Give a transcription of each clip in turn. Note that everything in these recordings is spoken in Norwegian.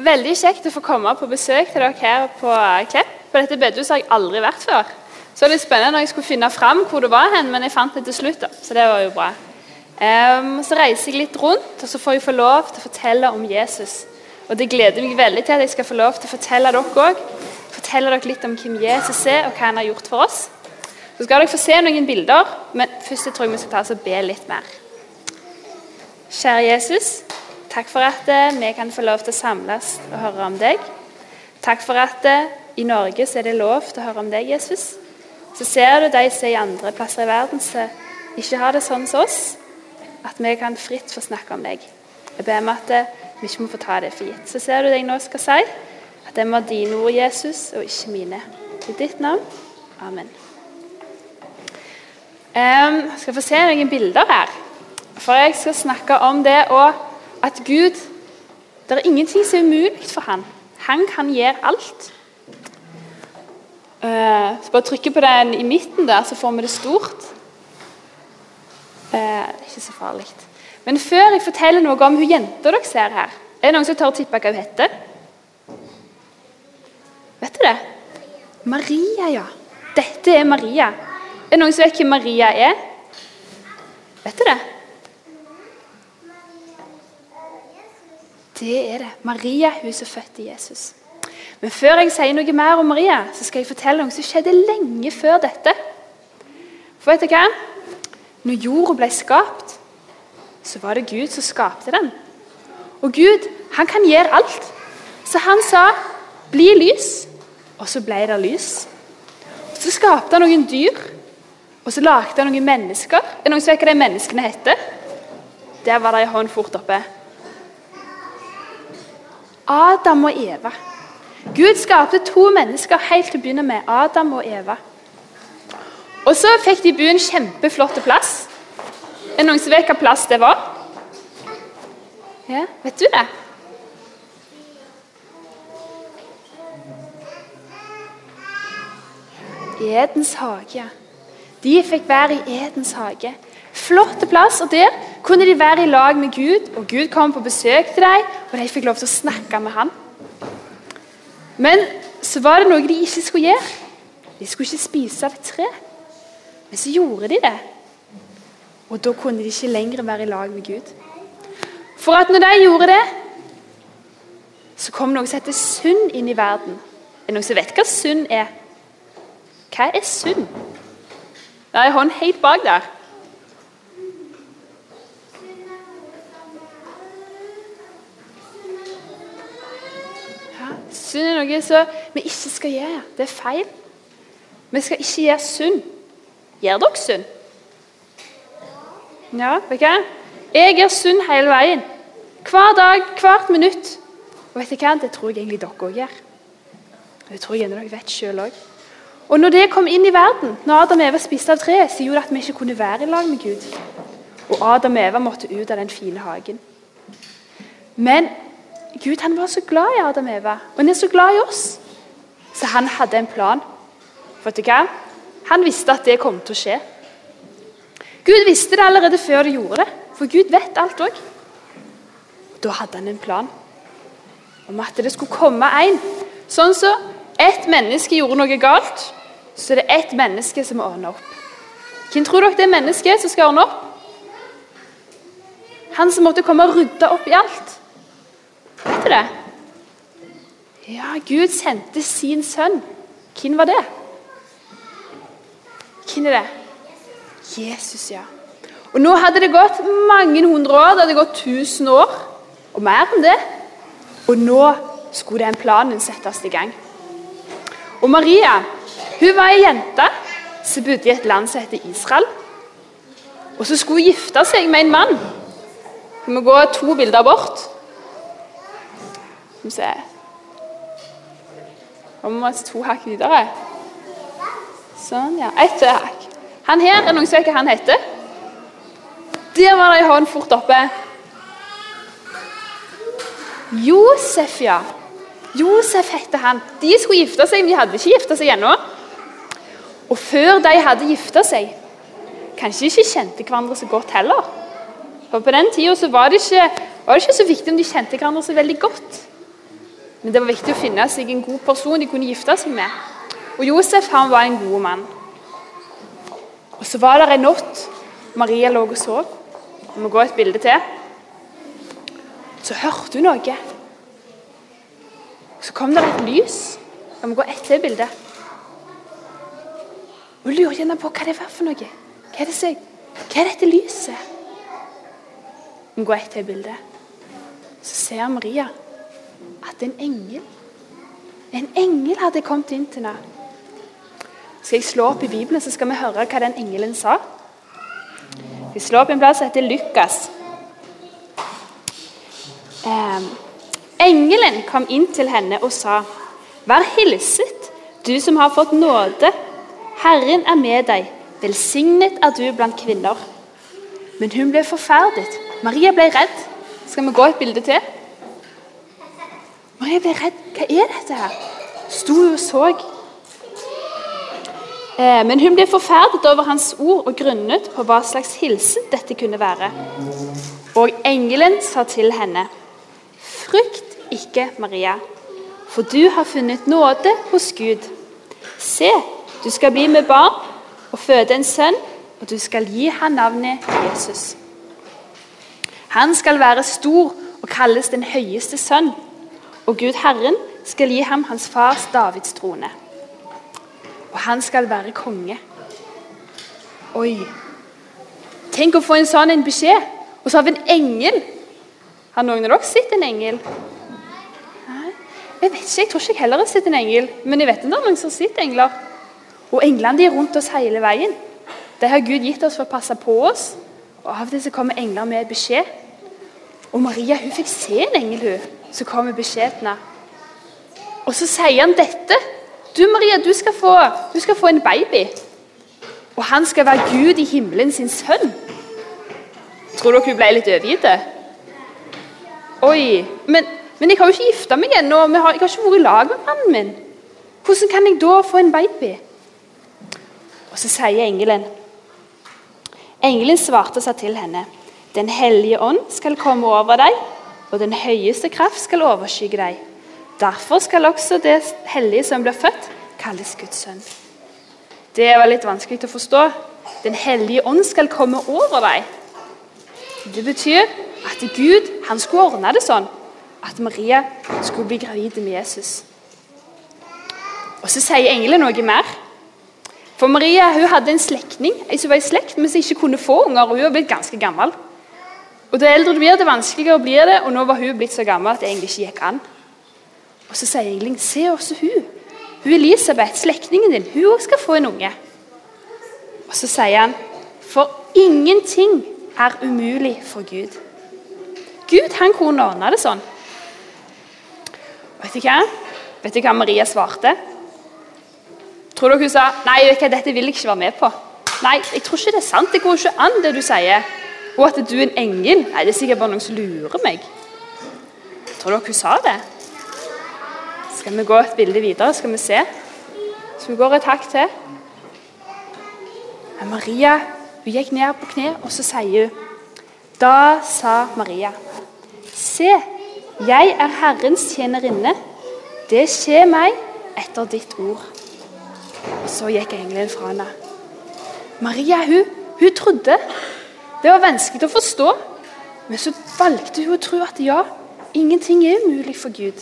Veldig kjekt å få komme på besøk til dere her på Klepp. På dette bedehuset har jeg aldri vært før. Så det er litt spennende når jeg skulle finne fram hvor det var hen, men jeg fant det til slutt. da, Så det var jo bra. Um, så reiser jeg litt rundt, og så får jeg få lov til å fortelle om Jesus. Og det gleder meg veldig til at jeg skal få lov til å fortelle dere òg. Fortelle dere litt om hvem Jesus er, og hva han har gjort for oss. Så skal dere få se noen bilder, men først jeg tror jeg vi skal ta oss og be litt mer. Kjære Jesus, takk for at eh, vi kan få lov til å samles og høre om deg. Takk for at eh, i Norge så er det lov til å høre om deg, Jesus. Så ser du de som er i andre plasser i verden som ikke har det sånn som oss, at vi kan fritt få snakke om deg. Jeg ber om at eh, vi ikke må få ta det for gitt. Så ser du det jeg nå skal si, at det må dine ord, Jesus, og ikke mine. I ditt navn. Amen. Jeg skal få se noen bilder her. For jeg skal snakke om det og at Gud Det er ingenting som er umulig for han. Han kan gjøre alt. Uh, så bare trykker på den i midten der, så får vi det stort. Uh, ikke så farlig. Men før jeg forteller noe om hun jenta dere ser her Er det noen som tør å tippe hva hun heter? Vet du det? Maria, ja. Dette er Maria. Er det noen som vet hvem Maria er? Vet du det? Det er det. Maria, hun som fødte Jesus. Men før jeg sier noe mer om Maria, så skal jeg fortelle noe som skjedde lenge før dette. For vet du hva? Når jorda ble skapt, så var det Gud som skapte den. Og Gud, han kan gjøre alt. Så han sa 'bli lys', og så ble det lys. Så skapte han noen dyr, og så lagde han noen mennesker. Er det noen som vet hva de menneskene heter? Der var det en hånd fort oppe. Adam og Eva. Gud skapte to mennesker helt til å begynne med. Adam og Eva. Og så fikk de bo en kjempeflott plass. Er det noen som vet hva plass det var? Ja, vet du det? Edens hage. De fikk være i Edens hage. Flott plass, og der kunne de være i lag med Gud. og Gud kom på besøk til dem, og de fikk lov til å snakke med ham. Men så var det noe de ikke skulle gjøre. De skulle ikke spise av et tre. Men så gjorde de det. Og da kunne de ikke lenger være i lag med Gud. For at når de gjorde det, så kom noe som heter synd inn i verden. Er noen som vet hva synd er? Hva er synd? Det er en hånd helt bak der. Ja, synd er noe som vi ikke skal gjøre. Det er feil. Vi skal ikke gjøre synd. Gjør dere synd? Ja, vet du hva? Jeg gjør synd hele veien. Hver dag, hvert minutt. Og vet du hva? Det tror jeg egentlig dere òg gjør. Det tror jeg dere vet sjøl òg. Og når det kom inn i verden, når Adam og Eva spiste av treet, så gjorde det at vi ikke kunne være i lag med Gud. Og Adam og Eva måtte ut av den fine hagen. Men Gud han var så glad i Adam og Eva, og han er så glad i oss. Så han hadde en plan. Vet du hva? Han visste at det kom til å skje. Gud visste det allerede før de gjorde det, for Gud vet alt òg. Da hadde han en plan om at det skulle komme en. Sånn som så ett menneske gjorde noe galt, så det er ett menneske som må ordne opp. Hvem tror dere det er mennesket som skal ordne opp? Han som måtte komme og rydde opp i alt. Vet du det? Ja, Gud sendte sin sønn. Hvem var det? Hvem er det? Jesus, ja. Og Nå hadde det gått mange hundre år, det hadde gått tusen år, og mer enn det. Og nå skulle den planen settes i gang. Og Maria hun var ei jente som bodde i et land som heter Israel. Og så skulle hun gifte seg med en mann. Vi må gå to bilder bort. Skal vi Nå må vi to hakk videre. Sånn, ja. Ett hakk. Han her, er noen som vet hva han heter? Der var det ei hånd fort oppe. Josef, ja. Josef heter han. De skulle gifte seg, men de hadde ikke gifta seg ennå. Og før de hadde gifta seg, kanskje de ikke kjente hverandre så godt heller. For På den tida var, var det ikke så viktig om de kjente hverandre så veldig godt. Men det var viktig å finne seg en god person de kunne gifte seg med. Og Josef han var en god mann. Og Så var det en natt Maria lå og sov. Vi må gå et bilde til. Så hørte hun noe. Så kom det et lys. Vi må gå ett til bilde. Hun lurer gjerne på hva det var for noe. Hva er, det seg? hva er dette lyset? Vi må gå ett til bilde. Så ser Maria at en engel En engel hadde kommet inn til henne. Skal jeg slå opp i Bibelen, så skal vi høre hva den engelen sa? Vi slår opp en plass som heter Lukas. Eh, engelen kom inn til henne og sa, 'Vær hilset, du som har fått nåde. Herren er med deg. Velsignet er du blant kvinner.' Men hun ble forferdet. Maria ble redd. Skal vi gå et bilde til? Maria ble redd. Hva er dette her? Sto hun og så. Eh, men hun ble forferdet over hans ord og grunnet på hva slags hilsen dette kunne være. Og engelen sa til henne, Frykt ikke, Maria, for du har funnet nåde hos Gud. Se, du skal bli med barn og føde en sønn, og du skal gi ham navnet Jesus. Han skal være stor og kalles den høyeste sønn, og Gud Herren skal gi ham hans fars Davids trone. Og han skal være konge. Oi! Tenk å få en sånn en beskjed, og så har vi en engel har noen av dere sett en engel? Nei, Jeg vet ikke, jeg tror ikke jeg heller har sett en engel, men jeg vet det er noen som sett engler. Og englene de er rundt oss hele veien. Det har Gud gitt oss for å passe på oss. Og Av og til så kommer engler med beskjed. Og Maria hun fikk se en engel hun, som kommer beskjedene. Og så sier han dette. Du Maria, du skal få, du skal få en baby. Og han skal være Gud i himmelen sin sønn. Tror dere hun ble litt overgitt? Oi, men, men, jeg har jo ikke gifta meg ennå. Jeg har ikke vært i lag med mannen min. Hvordan kan jeg da få en baby? Og så sier engelen Engelen svarte seg til henne. Den hellige ånd skal komme over deg, og den høyeste kraft skal overskygge deg. Derfor skal også det hellige som blir født, kalles Guds sønn. Det var litt vanskelig å forstå. Den hellige ånd skal komme over deg. Det betyr at Gud han skulle ordne det sånn at Maria skulle bli gravid med Jesus. Og Så sier engelen noe mer. For Maria hun hadde en slektning som var i slekt, men som ikke kunne få unger. og Hun var blitt ganske gammel. Og Det eldre du blir, det vanskeligere blir det. Og nå var hun blitt så gammel at det egentlig ikke gikk an. Og Så sier engelen se også hun. Hun Elisabeth, slektningen din, hun òg skal få en unge. Og Så sier han for ingenting er umulig for Gud. Gud han kunne ordne det sånn. Vet du hva? Vet du hva Maria svarte? Tror dere hun sa nei, vet du hva, dette vil jeg ikke være med på? Nei, jeg tror ikke det er sant. Det går ikke an, det du sier. Og at du er en engel. Nei, det er sikkert bare noen som lurer meg. Tror dere hun sa det? Skal vi gå et bilde videre, skal vi se? Så vi går et hakk til. Men Maria hun gikk ned på kne, og så sier hun Da sa Maria Se, jeg er Herrens tjenerinne. Det skjer meg etter ditt ord. Og så gikk engelen fra henne. Maria hun, hun trodde. Det var vanskelig å forstå. Men så valgte hun å tro at ja, ingenting er umulig for Gud.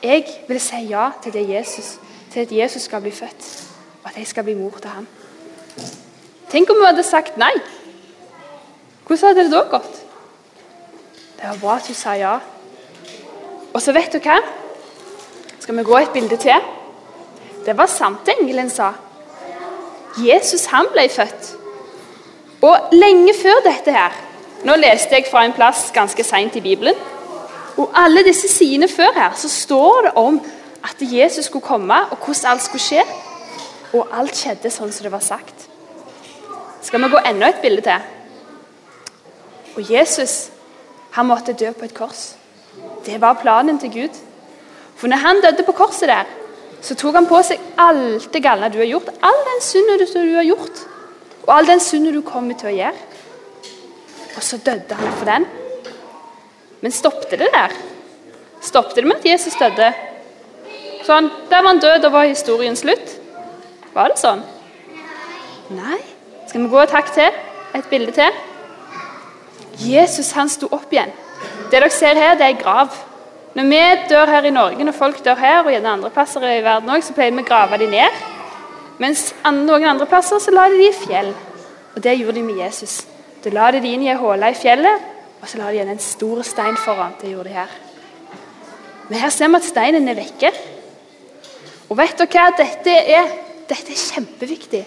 Jeg vil si ja til det Jesus, til at Jesus skal bli født, og at jeg skal bli mor til ham. Tenk om hun hadde sagt nei. Hvordan hadde det da gått? Det var bra at hun sa ja. Og så vet du hva? Skal vi gå et bilde til? Det var sant det engelen sa. Jesus han ble født. Og lenge før dette her Nå leste jeg fra en plass ganske seint i Bibelen. Og alle disse sidene før her så står det om at Jesus skulle komme, og hvordan alt skulle skje. Og alt skjedde sånn som det var sagt. Skal vi gå enda et bilde til? Og Jesus han måtte dø på et kors. Det var planen til Gud. For når han døde på korset der, så tok han på seg alt det galne du har gjort. All den synden du har gjort, og all den synden du kommer til å gjøre. Og så døde han for den. Men stoppet det der? Stoppet det med at Jesus døde? Sånn, Der var han død, og var historien slutt. Var det sånn? Nei. Skal vi gå et hakk til? Et bilde til? Jesus han sto opp igjen. Det dere ser her, det er grav. Når vi dør her i Norge, når folk dør her, og gjerne andre plasser i verden også, så pleier vi å grave dem ned. Mens noen andre plasser så la de de i fjell. Og det gjorde de med Jesus. Da la de de inn i ei hule i fjellet, og så la de igjen en stor stein foran. Det gjorde de her. Men her ser vi at steinen er vekke. Og vet dere hva dette er? Dette er kjempeviktig.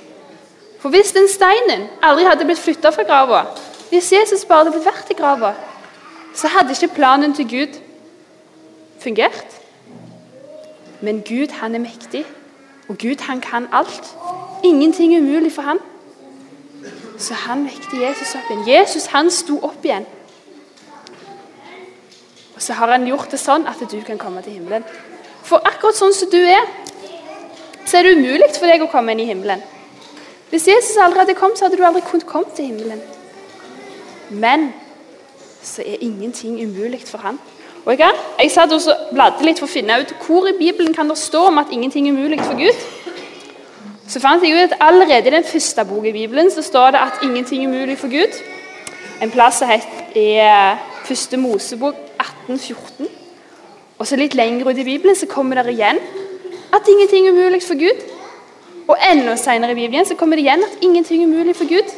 For hvis den steinen aldri hadde blitt flytta fra grava, hvis Jesus bare hadde blitt vært i grava, så hadde ikke planen til Gud fungert. Men Gud, han er mektig, og Gud, han kan alt. Ingenting er umulig for han. Så han vekte Jesus opp igjen. Jesus, han sto opp igjen. Og så har han gjort det sånn at du kan komme til himmelen. For akkurat sånn som du er, så er det umulig for deg å komme inn i himmelen. Hvis Jesus aldri hadde kommet, så hadde du aldri kunnet komme til himmelen. Men så er ingenting umulig for han. Og jeg, satt og bladde litt for å finne ut hvor i Bibelen kan det stå om at ingenting er umulig for Gud. Så fant jeg ut at allerede i den første boka i Bibelen så står det at ingenting er umulig for Gud. En plass som heter i første Mosebok 1814. Og så litt lenger ut i Bibelen så kommer det igjen at ingenting er umulig for Gud. Og enda senere i Bibelen så kommer det igjen at ingenting er umulig for Gud.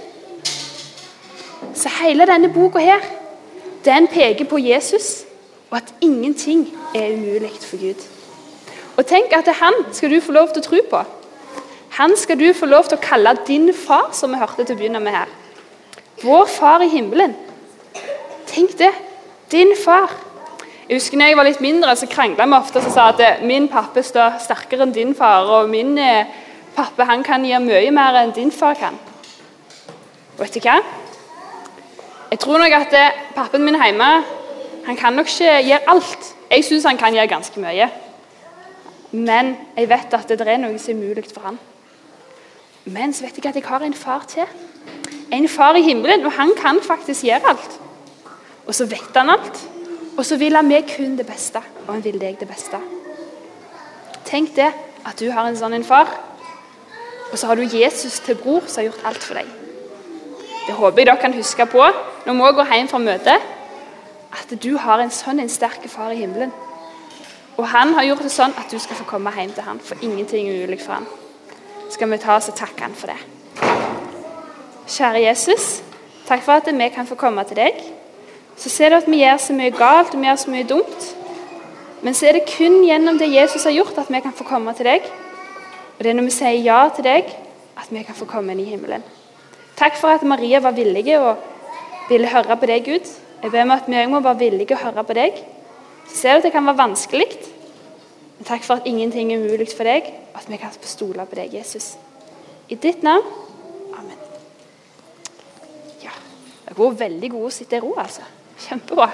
Så hele denne boka her, den peker på Jesus, og at ingenting er umulig for Gud. Og tenk at det er han skal du få lov til å tro på. Han skal du få lov til å kalle din far, som vi hørte til å begynne med her. Vår far i himmelen. Tenk det. Din far. Jeg husker når jeg var litt mindre, så krangla vi ofte og sa at min pappa står sterkere enn din far, og min eh, pappa han kan gjøre mye mer enn din far kan. Vet du hva? Jeg tror nok at eh, pappaen min hjemme han kan nok ikke gjøre alt. Jeg syns han kan gjøre ganske mye. Men jeg vet at det er noe som er mulig for han. Men så vet jeg at jeg har en far til. En far i himmelen, og han kan faktisk gjøre alt. Og så vet han alt. Og så vil han meg kun det beste, og han vil deg det beste. Tenk det, at du har en sånn en far. Og så har du Jesus til bror, som har gjort alt for deg. Det håper jeg dere kan huske på når vi går hjem fra møtet. At du har en sånn en sterk far i himmelen. Og han har gjort det sånn at du skal få komme hjem til han, for ingenting er umulig for han. Skal vi ta oss og takke han for det. Kjære Jesus, takk for at vi kan få komme til deg. Så ser du at vi gjør så mye galt og vi gjør så mye dumt. Men så er det kun gjennom det Jesus har gjort, at vi kan få komme til deg. Og det er når vi sier ja til deg, at vi kan få komme inn i himmelen. Takk for at Maria var villig og ville høre på deg, Gud. Jeg ber meg at vi òg må være villige å høre på deg. Så ser du at det kan være vanskelig. Men takk for at ingenting er umulig for deg, og at vi kan stole på deg, Jesus. I ditt navn. Amen. Ja. Det går veldig god å sitte i ro, altså. Kjempebra.